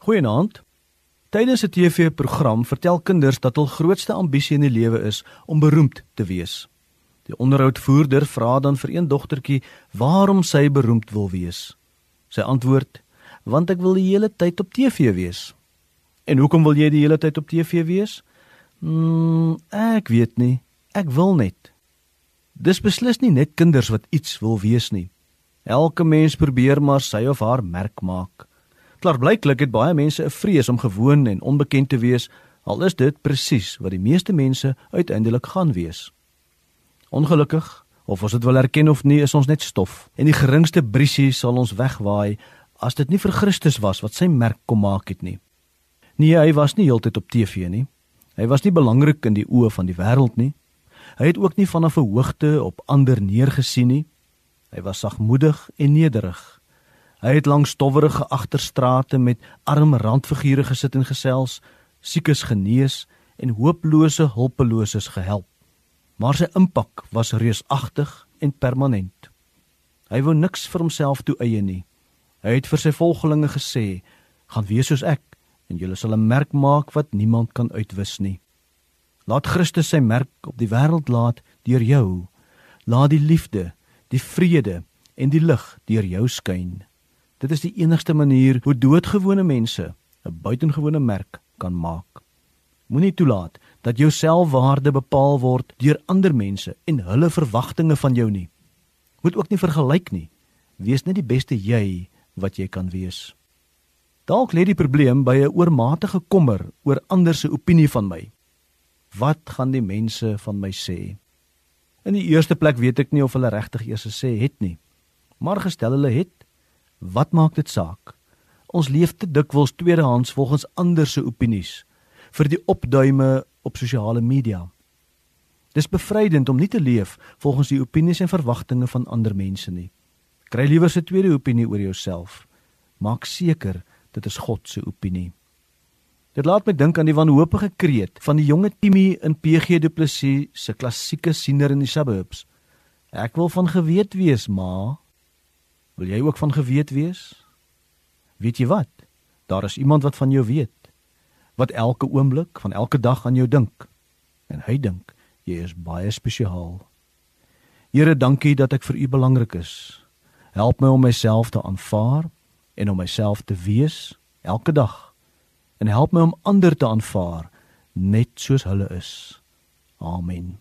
Goeienaand. Tydens 'n TV-program vertel kinders dat hul grootste ambisie in die lewe is om beroemd te wees. Die onderhoudvoerder vra dan vir een dogtertjie waarom sy beroemd wil wees. Sy antwoord: "Want ek wil die hele tyd op TV wees." "En hoekom wil jy die hele tyd op TV wees?" "Mm, ek weet nie. Ek wil net." Dis beslis nie net kinders wat iets wil wees nie. Elke mens probeer maar sy of haar merk maak. Klaarblyklik het baie mense 'n vrees om gewoon en onbekend te wees, al is dit presies wat die meeste mense uiteindelik gaan wees. Ongelukkig, of ons dit wil erken of nie, is ons net stof en die geringste briesie sal ons wegwaai as dit nie vir Christus was wat sy merk kom maak het nie. Nee, hy was nie heeltyd op TV nie. Hy was nie belangrik in die oë van die wêreld nie. Hy het ook nie vanaf 'n hoogte op ander neergesien nie. Hy was sagmoedig en nederig. Hy het langs stowwerige agterstrate met arm randfigure gesit en gesels, siekes genees en hopelose hulpeloses gehelp. Maar sy impak was reusagtig en permanent. Hy wou niks vir homself toe eie nie. Hy het vir sy volgelinge gesê: "Gaan wees soos ek en julle sal 'n merk maak wat niemand kan uitwis nie." Laat Christus sy merk op die wêreld laat deur jou. Laat die liefde, die vrede en die lig deur jou skyn. Dit is die enigste manier hoe doodgewone mense 'n buitengewone merk kan maak. Moenie toelaat dat jou selfwaarde bepaal word deur ander mense en hulle verwagtinge van jou nie. Moet ook nie vergelyk nie. Wees net die beste jy wat jy kan wees. Dalk lê die probleem by 'n oormatige kommer oor ander se opinie van my. Wat gaan die mense van my sê? In die eerste plek weet ek nie of hulle regtig eers gesê het nie. Maar gestel hulle het, Wat maak dit saak? Ons leef te dikwels tweedehands volgens ander se opinies vir die opduime op sosiale media. Dis bevrydend om nie te leef volgens die opinies en verwagtinge van ander mense nie. Kry liewer 'n tweede opinie oor jouself. Maak seker dit is God se opinie. Dit laat my dink aan die wanhoopige kreet van die jonge Timmy in PG Du Plessis se klassieke siener in die suburbs. Ek wil van geweet wees, ma, Wil jy ook van geweet wees? Weet jy wat? Daar is iemand wat van jou weet. Wat elke oomblik van elke dag aan jou dink. En hy dink jy is baie spesiaal. Here, dankie dat ek vir u belangrik is. Help my om myself te aanvaar en om myself te wees elke dag. En help my om ander te aanvaar net soos hulle is. Amen.